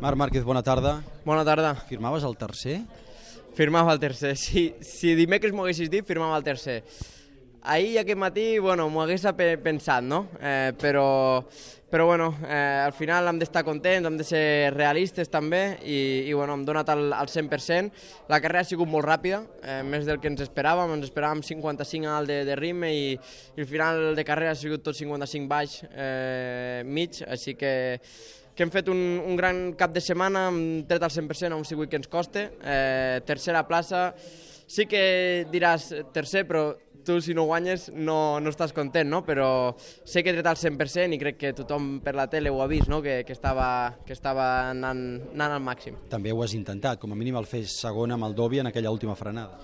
Marc Márquez, bona tarda. Bona tarda. Firmaves el tercer? Firmava el tercer. Si, si dimecres m'ho haguessis dit, firmava el tercer. Ahir i aquest matí, bueno, m'ho hagués pe- pensat, no? Eh, però, però bueno, eh, al final hem d'estar contents, hem de ser realistes també i, i bueno, hem donat el, el 100%. La carrera ha sigut molt ràpida, eh, més del que ens esperàvem, ens esperàvem 55 alt de, de ritme i, i el final de carrera ha sigut tot 55 baix, eh, mig, així que que hem fet un, un gran cap de setmana, hem tret al 100% a un circuit que ens costa, eh, tercera plaça, sí que diràs tercer, però tu si no guanyes no, no estàs content, no? però sé que he tret al 100% i crec que tothom per la tele ho ha vist, no? que, que estava, que estava anant, anant al màxim. També ho has intentat, com a mínim el fes segon amb el Dobby en aquella última frenada.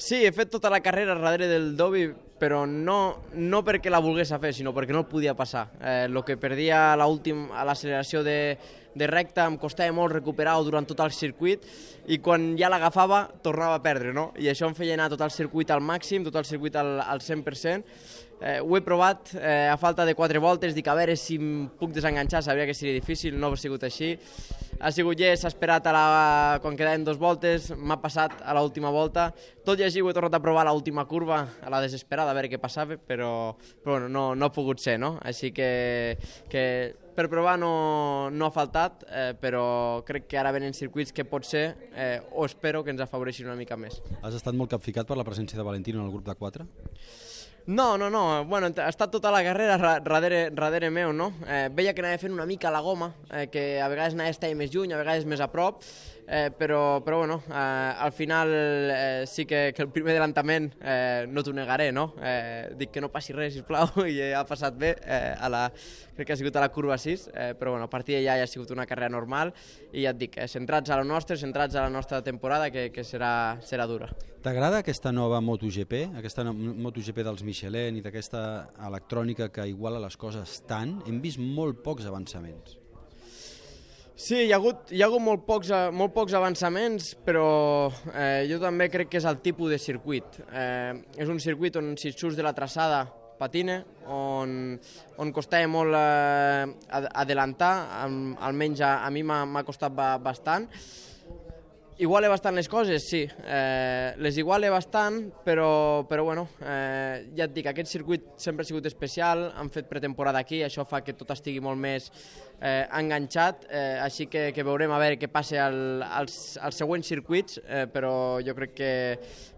Sí, he fet tota la carrera darrere del Dobby, però no, no perquè la volgués fer, sinó perquè no podia passar. Eh, el que perdia a l'últim- a l'acceleració de, de recta em costava molt recuperar-ho durant tot el circuit i quan ja l'agafava tornava a perdre, no? I això em feia anar tot el circuit al màxim, tot el circuit al, al 100%. Eh, ho he provat eh, a falta de quatre voltes, dic a veure si em puc desenganxar, sabia que seria difícil, no ha sigut així. Ha sigut llest, s'ha esperat a la... quan quedaven dos voltes, m'ha passat a l'última volta. Tot i així ho he tornat a provar a l'última curva, a la desesperada, a veure què passava, però, però no, no ha pogut ser, no? Així que, que per provar no, no ha faltat, eh, però crec que ara venen circuits que potser, eh, o espero que ens afavoreixin una mica més. Has estat molt capficat per la presència de Valentino en el grup de 4? No, no, no. Bueno, ha estat tota la carrera ra- darrere, darrere meu, no? Eh, veia que anava fent una mica la goma, eh, que a vegades anava a estar més lluny, a vegades més a prop, eh, però, però bueno, eh, al final eh, sí que, que el primer adelantament eh, no t'ho negaré, no? Eh, dic que no passi res, sisplau, i ha passat bé, eh, a la, crec que ha sigut a la curva 6, eh, però bueno, a partir d'allà ja ha sigut una carrera normal i ja et dic, eh, centrats a la nostra, centrats a la nostra temporada, que, que serà, serà dura. T'agrada aquesta nova MotoGP, aquesta no- MotoGP dels Michelin i d'aquesta electrònica que iguala les coses tant? Hem vist molt pocs avançaments. Sí, hi ha hagut, hi ha hagut molt, pocs, molt pocs avançaments, però eh, jo també crec que és el tipus de circuit. Eh, és un circuit on si surts de la traçada patina, on, on costava molt eh, ad- adelantar, almenys a, a mi m'ha costat ba, bastant. Iguale bastant les coses, sí. Eh, les iguale bastant, però, però bueno, eh, ja et dic, aquest circuit sempre ha sigut especial, han fet pretemporada aquí, això fa que tot estigui molt més eh, enganxat, eh, així que, que veurem a veure què passa al, als, als següents circuits, eh, però jo crec que,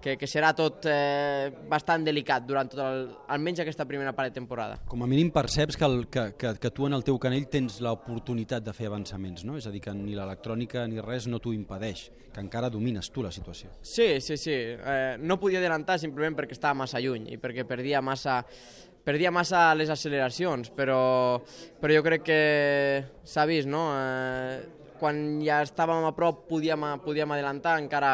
que, que serà tot eh, bastant delicat durant tot el, almenys aquesta primera part de temporada. Com a mínim perceps que, el, que, que, que tu en el teu canell tens l'oportunitat de fer avançaments, no? És a dir, que ni l'electrònica ni res no t'ho impedeix, que encara domines tu la situació. Sí, sí, sí. Eh, no podia adelantar simplement perquè estava massa lluny i perquè perdia massa, perdia massa les acceleracions, però, però jo crec que s'ha vist, no? Eh, quan ja estàvem a prop podíem, podíem adelantar, encara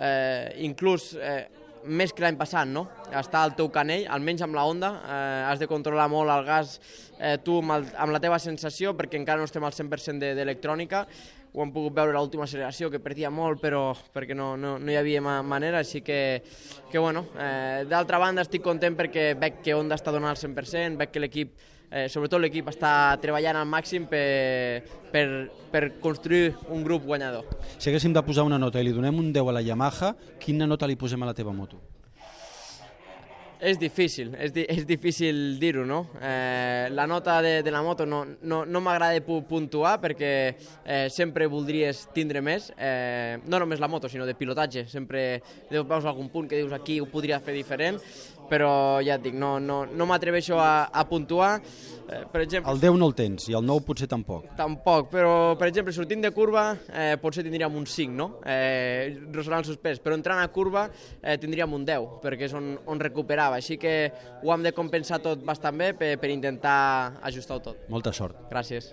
eh, inclús eh, més que l'any passat, no? Està al teu canell, almenys amb la Honda, eh, has de controlar molt el gas eh, tu amb, el, amb la teva sensació, perquè encara no estem al 100% de- d'electrònica, ho hem pogut veure a l'última acceleració, que perdia molt, però perquè no, no, no hi havia ma manera, així que, que bueno, eh, d'altra banda estic content perquè veig que Honda està donant el 100%, veig que l'equip, eh, sobretot l'equip, està treballant al màxim per, per, per construir un grup guanyador. Si haguéssim de posar una nota i li donem un 10 a la Yamaha, quina nota li posem a la teva moto? És difícil, és, di és difícil dir-ho, no? Eh, la nota de, de la moto no, no, no m'agrada pu puntuar perquè eh, sempre voldries tindre més, eh, no només la moto, sinó de pilotatge. Sempre veus algun punt que dius aquí ho podria fer diferent, però ja et dic, no, no, no m'atreveixo a, a puntuar. Eh, per exemple, El 10 no el tens i el 9 potser tampoc. Tampoc, però per exemple sortint de curva eh, potser tindríem un 5, no? Eh, el suspès, però entrant a curva eh, tindríem un 10, perquè és on, on recuperava, així que ho hem de compensar tot bastant bé per, per intentar ajustar-ho tot. Molta sort. Gràcies.